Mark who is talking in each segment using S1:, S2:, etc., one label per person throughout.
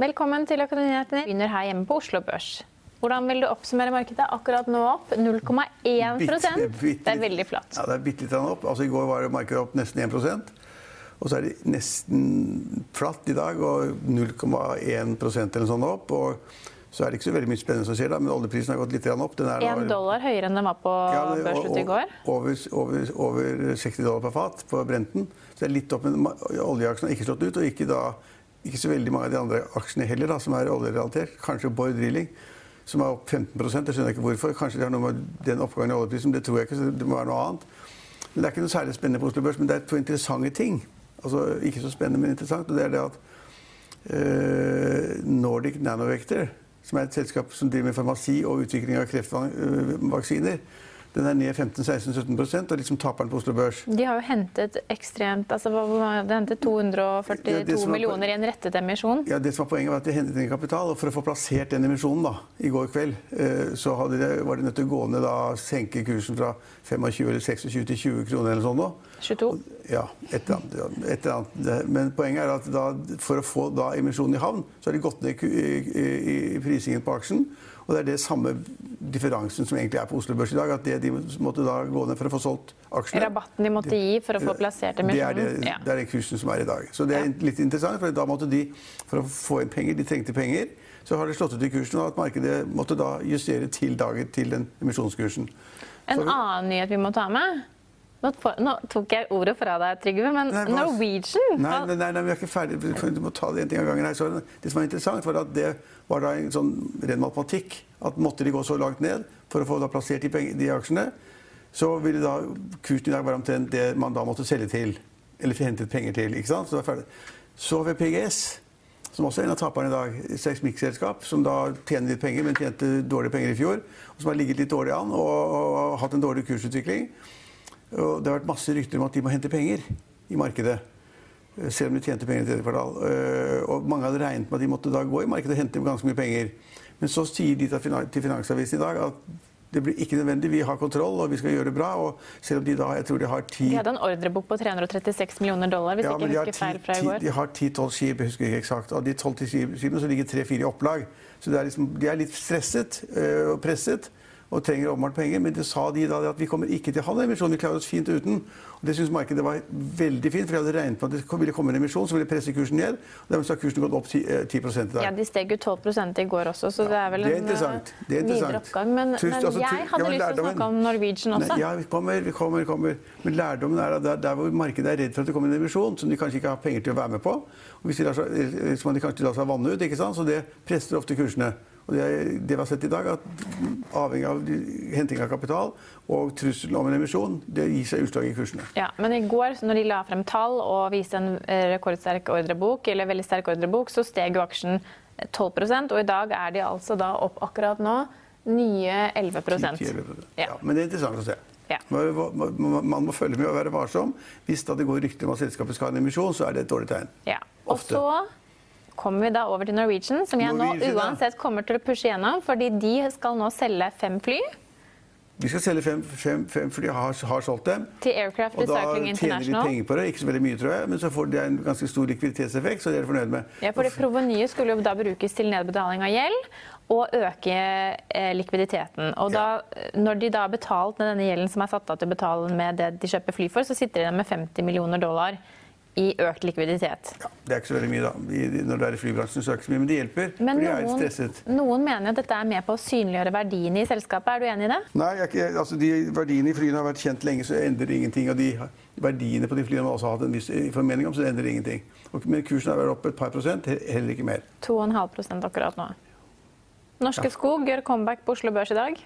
S1: Velkommen til Økonominyhetene. Begynner her hjemme på Oslo Børs. Hvordan vil du oppsummere markedet? Akkurat nå opp 0,1
S2: Bitte- bitte-
S1: Det er veldig flatt.
S2: Ja, det er bitte litt opp. Altså, I går var markedet opp nesten 1% Og så er det nesten flatt i dag, og 0,1% eller sånn opp. og så er det ikke så veldig mye spennende som skjer, da, men oljeprisen har gått litt opp. Den er
S1: Én dollar høyere enn den var på
S2: Ja, det-
S1: børsslutt i går.
S2: Over, over, over 60 dollar per fat på Brenten. Så det er litt opp, men oljeaksjen har ikke slått ut. Og ikke, da, ikke så veldig mange av de andre aksjene heller, da, som er oljerelatert. Kanskje Borr Drilling, som er opp 15 Jeg skjønner ikke hvorfor. Kanskje det har noe med den oppgangen i oljeprisen, det tror jeg ikke. så det må være noe annet. Men det er ikke noe særlig spennende på Oslo Børs, men det er to interessante ting. Altså, ikke så spennende, men interessant. Og det er det at uh, Nordic Nanovector, som er et selskap som driver med farmasi og utvikling av kreftvaksiner, den er ned 15-16-17% og liksom taper den på Oslo Børs.
S1: De har jo hentet ekstremt altså, De hentet 242
S2: Ja, var
S1: millioner i en rettet emisjon.
S2: Ja, det som var Poenget var at de hentet inn kapital. og For å få plassert den emisjonen da, i går kveld, eh, så det, var de nødt til å gå ned da, senke kursen fra 25 eller 26 til 20 kroner eller sånn nå.
S1: 22.
S2: Ja, et eller annet. Et eller annet. Men poenget er at da, for å få da emisjonen i havn, så har de gått ned i, i, i, prisingen på aksjen. Og det er det samme differansen som egentlig er på Oslo Børs i dag. At det de måtte da gå ned for å få solgt aksjene
S1: Rabatten de måtte gi for å få plassert
S2: det er, det,
S1: emisjonen.
S2: Det er den kursen som er i dag. Så det er
S1: Ja.
S2: litt interessant, for da måtte de, for å få inn penger, de trengte penger, så har det slått ut i kursen, og at markedet måtte da justere til dagen til den emisjonskursen.
S1: En
S2: Så-
S1: annen nyhet vi må ta med Nå, nå tok jeg ordet fra deg, Trygve, men
S2: Nei, hva-
S1: Norwegian
S2: Nei, nei, nei, nei, vi er ikke ferdig. Du må ta det en ting av gangen her. Så det som var interessant, var at det var da en sånn ren matematikk. At måtte de gå så langt ned for å få plassert de, de aksjene, så ville da kursen i dag være omtrent det man da måtte selge til. Eller hentet penger til. ikke sant? Så det var ferdig. Så ved PGS, som også er en av taperne i dag, et seismikkselskap som da tjener litt penger, men tjente dårlige penger i fjor, og som har ligget litt dårlig an og, og, hatt en dårlig kursutvikling. Og det har vært masse rykter om at de må hente penger i markedet. eh, Selv om de tjente penger i tredje kvartal. Eh, Og mange hadde regnet med at de måtte da gå i markedet og hente ganske mye penger. Men så sier de til Finansavisen i dag at det blir ikke nødvendig, vi har kontroll og vi skal gjøre det bra. Og selv om de da, jeg tror de har ti
S1: De hadde en ordrebok på 336 millioner dollar, hvis
S2: ja,
S1: ikke
S2: jeg
S1: husker feil fra i går.
S2: De har 10-12 skip, jeg husker ikke eksakt. Av de 12 skipene så ligger tre-fire i opplag. Så det er liksom, de er litt stresset øh, og presset og trenger åpenbart penger. Men det sa de da at vi kommer ikke til å ha den emisjonen, vi klarer oss fint uten. Og det syns markedet var veldig fint, for de hadde regnet med at det ville komme en emisjon som ville presse kursen ned. Og dermed har kursen gått opp 10, eh, 10 i dag.
S1: Ja, De steg jo 12 i går også, så det er vel
S2: det er
S1: en.
S2: Det er
S1: eh, videre oppgang. Men,
S2: Tusen-
S1: men
S2: altså, jeg
S1: jeg
S2: ja,
S1: hadde
S2: men
S1: lyst til å snakke om Norwegian også.
S2: Nei, ja, vi kommer, vi kommer, kommer. Men lærdommen er at der, der hvor markedet er redd for at det kommer en emisjon som de kanskje ikke har penger til å være med på, og hvis de lar seg, eh, de kanskje lar seg vanne ut, ikke sant? så det presser ofte kursene. Og det, vi har sett i dag, at avhengig av henting av kapital og trusselen om en emisjon, det gir seg utslag i kursene.
S1: Ja, men i går, når de la frem tall og viste en eh, rekordsterk ordrebok, eller veldig sterk ordrebok, så steg jo aksjen 12 og i dag er de altså da opp akkurat nå nye 11
S2: 10-11%.
S1: Ja.
S2: Men det er interessant å se.
S1: Ja.
S2: Man, må følge med og være varsom. Hvis det går rykter om at selskapet skal ha en emisjon, så er det et dårlig tegn.
S1: Ja. Og så kommer vi da over til Norwegian, som jeg nå uansett kommer til å pushe gjennom, fordi de skal nå selge fem fly.
S2: De skal selge fem, fem, fem de har, har solgt dem.
S1: Til Aircraft
S2: Og da tjener de penger på det. Ikke så veldig mye, tror jeg, men så får de en ganske stor likviditetseffekt, så det er de fornøyd med.
S1: Ja, for det Provenyet skulle jo da brukes til nedbetaling av gjeld og øke eh, likviditeten. Og da, når de da har betalt med denne gjelden som er satt av til å betale med det de kjøper fly for, så sitter de igjen med 50 millioner dollar i økt likviditet.
S2: Ja, det er ikke så veldig mye, da. Når du er i flybransjen, så er det ikke så mye, men det hjelper.
S1: Men
S2: de er
S1: noen,
S2: stresset.
S1: noen mener at dette er med på å synliggjøre verdiene i selskapet. Er du enig i det?
S2: Nei, jeg altså de verdiene i flyene har vært kjent lenge, så endrer det ingenting. Og de verdiene på de flyene har man også hatt en viss formening om, så endrer ingenting. Og, men kursen har vært oppe et par prosent, heller ikke mer.
S1: 2,5% akkurat nå. Norske Skog gjør comeback på Oslo Børs i dag.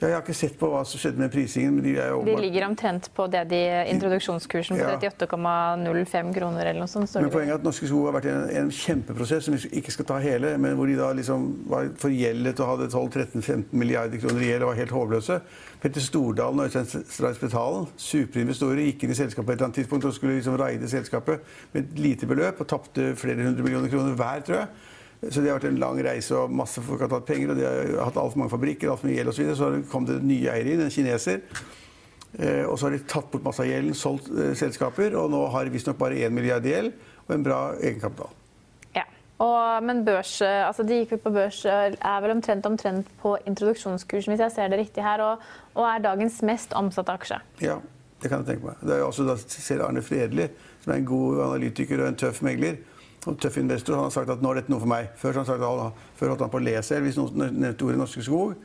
S2: Ja, jeg har ikke sett på hva som skjedde med prisingen, men de er jo
S1: De ligger omtrent på det de introduksjonskursen på 38,05 kroner eller noe sånt.
S2: Men poenget er at Norske Skog har vært i en, en kjempeprosess som vi ikke skal ta hele, men hvor de da liksom var forgjeldet og hadde 12-13-15 milliarder kroner i gjeld og var helt håpløse. Petter Stordalen og Øystein Stray Spetalen, superinvestorer, gikk inn i selskapet på et eller annet tidspunkt og skulle liksom raide selskapet med et lite beløp og tapte flere hundre millioner kroner hver, tror jeg. Så det har vært en lang reise, og masse folk har tatt penger, og de har hatt altfor mange fabrikker, altfor mye gjeld osv. Så, videre. så kom det nye eiere inn, en kineser. Eh, og så har de tatt bort masse av gjelden, solgt eh, selskaper, og nå har de visstnok bare 1 milliard i gjeld og en bra egenkapital.
S1: Ja. Og, men børs, altså de gikk vel på børs, eh, er vel omtrent omtrent på introduksjonskursen, hvis jeg ser det riktig her, og, og er dagens mest omsatte aksje.
S2: Ja, det kan jeg tenke meg. Det er jo også da ser Arne Fredli, som er en god analytiker og en tøff megler, og tøff investor, han har sagt at nå er dette noe for meg. Før, han sagt at før holdt han på å le selv hvis noen nevnte ordet Norske Skog.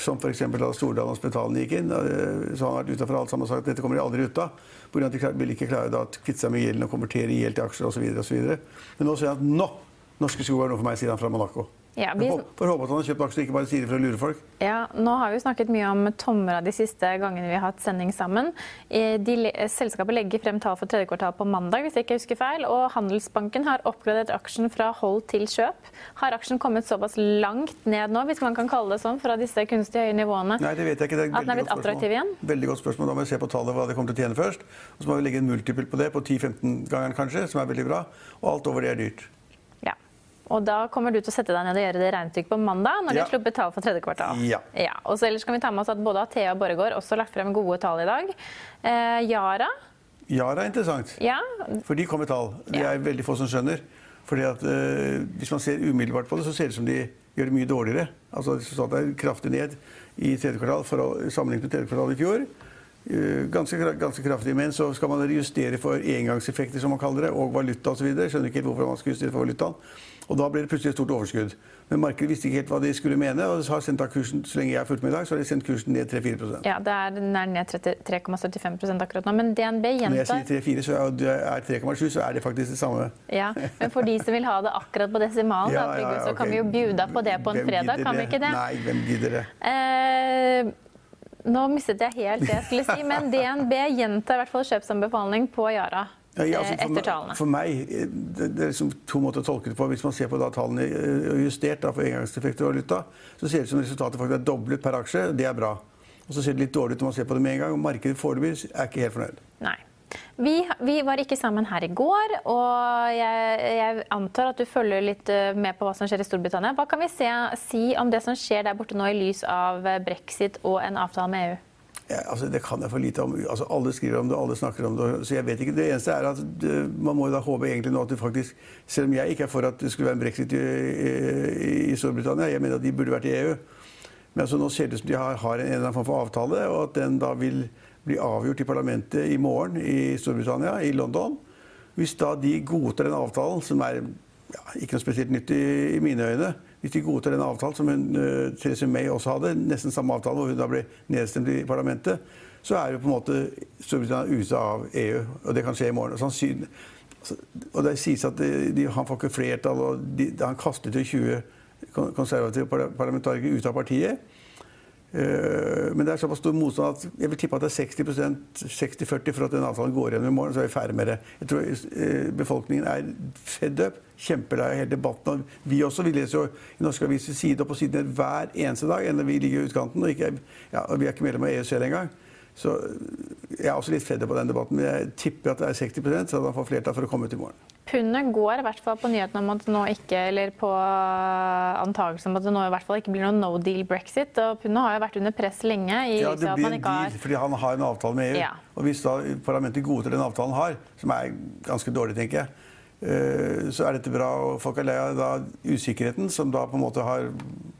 S2: Som f.eks. da Stordalen og Spetalen gikk inn. eh, Så han har vært utenfor alt sammen og sagt at dette kommer de aldri ut av. Av at de vil ikke klare da, å kvitte seg med gjelden og konvertere gjeld til aksjer osv. Men nå ser han at nå! Norske Skog er noe for meg, sier han fra Monaco.
S1: Ja, vi,
S2: Får håpe at han har kjøpt aksjer, ikke bare sier det for å lure folk.
S1: ja, nå har vi snakket mye om Tomra de siste gangene vi har hatt sending sammen. Eh, De, selskapet legger frem tall for tredje kvartal på mandag, hvis jeg ikke husker feil. Og Handelsbanken har oppgradert aksjen fra hold til kjøp. Har aksjen kommet såpass langt ned nå, hvis man kan kalle det sånn, fra disse kunstig høye nivåene?
S2: Nei, det vet jeg ikke. Det er et veldig godt spørsmål.
S1: attraktiv igjen?
S2: Veldig godt spørsmål. Da må vi se på tallet hva det kommer til å tjene først. Og så må vi legge en multiple på det, på 10-15 ganger kanskje, som er veldig bra. Og alt over det er dyrt.
S1: Ja. Og da kommer du til å sette deg ned og gjøre det regnestykket på mandag, når de
S2: Ja.
S1: har sluppet tall for tredje kvartal.
S2: Ja.
S1: Og så ellers kan vi ta med oss at både Athea og Borregaard også har lagt frem gode tall i dag. Eh, Yara,
S2: Yara er interessant,
S1: ja.
S2: for de kommer tall. Det er veldig få som skjønner. Fordi at eh, Hvis man ser umiddelbart på det, så ser det ut som de gjør det mye dårligere. Altså Resultatet er kraftig ned i tredje kvartal for å, sammenlignet med tredje kvartal i fjor. Eh, Ganske, ganske kraftig, men så skal man justere for engangseffekter, som man kaller det, og valuta osv. Skjønner ikke helt hvorfor man skal justere for valutaen. Og da blir det plutselig et stort overskudd. Men markedet visste ikke helt hva de skulle mene, og har sendt av kursen, så lenge jeg har fulgt med i dag, så har de sendt kursen ned 3-4%
S1: ja det er, den er ned 30 3,75 akkurat nå. Men DNB gjentar
S2: Når jeg sier 3-4, så er det er 3,7, så er det faktisk det samme.
S1: ja, Men for de som vil ha det akkurat på desimalen,
S2: Ja, ja, ja,
S1: så kan vi jo bjuda på det på en
S2: Hvem
S1: fredag. Kan vi ikke det?
S2: Nei, hvem gidder det?
S1: Eh, nå mistet jeg helt det jeg skulle si, men DNB gjentar i hvert fall kjøpsanbefaling på Yara.
S2: Ja, altså,
S1: eh,
S2: for, meg- for meg eh, det, det er liksom to måter å tolke det på. Hvis man ser på da tallene eh, justert da, for engangseffekter og valuta, så ser det ut som resultatet faktisk er doblet per aksje. Det er bra. Og så ser det litt dårlig ut når man ser på det med en gang. og Markedet foreløpig er ikke helt fornøyd.
S1: Nei. Vi, vi var ikke sammen her i går, og jeg, jeg antar at du følger litt eh, med på hva som skjer i Storbritannia. Hva kan vi se, si om det som skjer der borte nå i lys av eh, brexit og en avtale med EU?
S2: Ja, altså, det kan jeg for lite om. Altså, alle skriver om det, alle snakker om det. Så jeg vet ikke. Det eneste er at det, man må da håpe egentlig nå at det faktisk Selv om jeg ikke er for at det skulle være en brexit i, i, i Storbritannia, jeg mener at de burde vært i EU. Men altså, nå ser det ut som de har, har en eller annen form for avtale, og at den da vil bli avgjort i parlamentet i morgen i Storbritannia, i London. Hvis da de godtar den avtalen, som er ja, ikke noe spesielt nytt i, i mine øyne Hvis de godtar den avtalen som hun, uh, Theresa May også hadde, nesten samme avtale, hvor hun da ble nedstemt i parlamentet, så er jo på en måte Storbritannia ute av EU. Og det kan skje i morgen. Og, sannsynlig, altså, og det sies at de, de, han får ikke flertall, og de, han kastet jo 20 konservative parlamentarikere ut av partiet. Eh, Men det er såpass stor motstand at jeg vil tippe at det er 60% 60-40 for at den avtalen går igjennom i morgen. Så er vi ferdig med det. Jeg tror eh, befolkningen er fed up. Kjempelei av hele debatten. Vi også. Vi leser jo i norske aviser side opp og side ned hver eneste dag. Enda vi ligger i utkanten. Og, ikke, ja, og vi er ikke medlem av EU selv engang. Så jeg er også litt fedd up av den debatten. Men jeg tipper at det er 60 så han får flertall for å komme ut i morgen.
S1: Pundet går i hvert fall på nyheten om at nå ikke, eller på antakelsen om at det nå i hvert fall ikke blir noe no deal brexit. Og pundet har jo vært under press lenge. I,
S2: ja, det blir en deal har... fordi han har en avtale med EU. Ja. Og hvis da parlamentet godtar den avtalen har, som er ganske dårlig, tenker jeg, Eh, så er dette bra. og Folk er lei av da usikkerheten, som da på en måte har.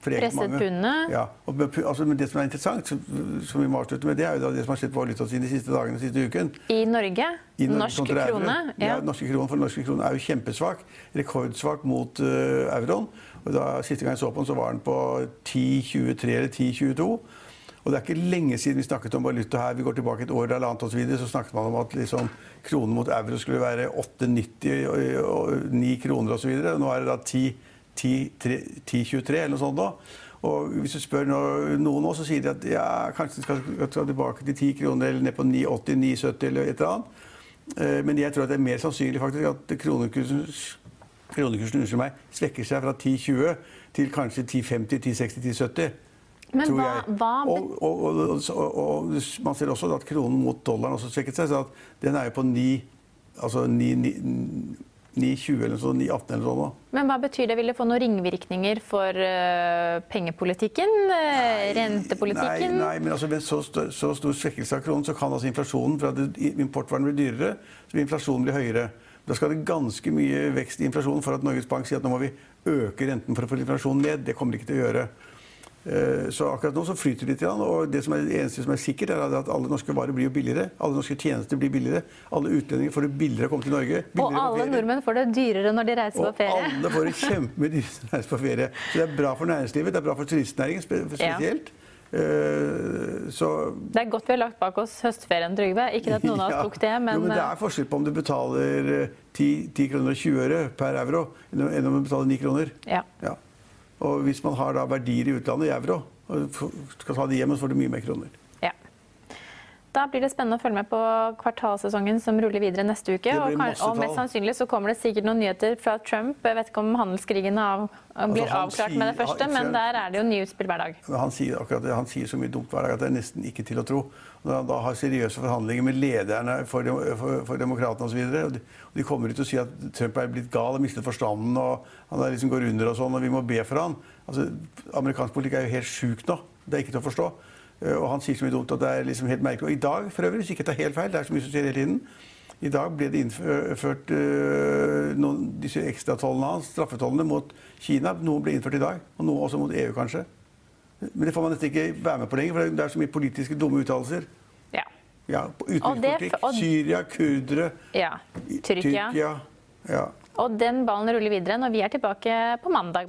S1: Presset pundet?
S2: Ja. Og, altså, men det som er interessant, som, som vi må avslutte med, det er jo da det som har skjedd på valutaen de siste dagene, siste uken.
S1: I Norge? I norsk krone?
S2: Ja. ja, norske krone, for norske krone er jo kjempesvak. Rekordsvak mot uh, euroen. Og da Siste gang jeg så på den, så var den på 10,23 eller 10,22. Og det er ikke lenge siden vi snakket om valuta her. Vi går tilbake et år eller annet og så, videre, så snakket man om at liksom, kronen mot euro skulle være 8,90 og 9 kroner osv. Nå er det da 10,23 eller noe sånt. da. Og hvis du spør noen nå, så sier de at ja, kanskje de skal, skal tilbake til 10 kroner eller ned på 9,80, 9,70 eller et eller annet. Eh, men jeg tror at det er mer sannsynlig faktisk at kronekursen, kronekursen meg, svekker seg fra 10,20 til kanskje 10,50, 10,60, 10,70. Men hva. Hva... Og, og, og, og, man ser også at kronen mot dollaren også svekket seg. så Den er jo på 9, altså 9, 9, 9,20 eller sånn, 9,18 eller sånn.
S1: Men hva betyr det? Vil det få noen ringvirkninger for uh, pengepolitikken? Nei, rentepolitikken?
S2: Nei, nei, men altså ved så, så, stor svekkelse av kronen så kan altså inflasjonen for at importvaren blir dyrere, så vil inflasjonen bli høyere. Da skal det ganske mye vekst i inflasjonen for at Norges Bank sier at nå må vi øke renten for å få inflasjonen ned. Det kommer de ikke til å gjøre. Eh, så akkurat nå så flyter det litt. Og det, som er, det eneste som er sikkert, er at alle norske varer blir jo billigere. Alle norske tjenester blir billigere. Alle utlendinger får det billigere å komme til Norge.
S1: Og alle nordmenn får det dyrere når de reiser på ferie.
S2: Og alle får det kjempemye dyrere når de reiser på ferie. Så det er bra for næringslivet, det er bra for turistnæringen spesielt. Ja.
S1: Uh, så, det er godt vi har lagt bak oss høstferien, Trygve. Ikke at noen av oss tok det, men,
S2: jo, men Det er forskjell på om du betaler 10, 10 kroner og 20 øre per euro, enn om du betaler 9 kroner.
S1: Ja.
S2: ja. Og hvis man har da verdier i utlandet i euro, og skal ta de hjem, så får du mye mer kroner.
S1: Da blir det spennende å følge med på kvartalsesongen som ruller videre neste uke. Og, og, mest sannsynlig så kommer det sikkert noen nyheter fra Trump. Jeg vet ikke om handelskrigen av, blir altså, avklart med det første, men der er det jo nye utspill hver dag.
S2: Han sier, akkurat, han sier så mye dumt hver dag at det er nesten ikke til å tro. Han da har seriøse forhandlinger med lederne for, for, for demokratene osv. Og, de, og de kommer ut og sier at Trump er blitt gal og mistet forstanden og han liksom går under og sånn, og vi må be for han. Altså, Amerikansk politikk er jo helt sjuk nå. Det er ikke til å forstå. Eh, og han sier så mye dumt at det er liksom helt merkelig. Og i dag, for øvrig, hvis ikke tar helt feil, det er så mye som skjer hele tiden I dag ble det innført uh, noen, disse ekstratollene hans, straffetollene mot Kina. Noen ble innført i dag, og noe også mot EU, kanskje. Men det får man nesten ikke være med på lenger, for det er så mye politiske dumme uttalelser.
S1: Ja.
S2: ja Utenrikspolitikk. Og... Syria, kurdere,
S1: ja. Tyrkia.
S2: Tyrkia. Ja.
S1: Og den ballen ruller videre når vi er tilbake på mandag.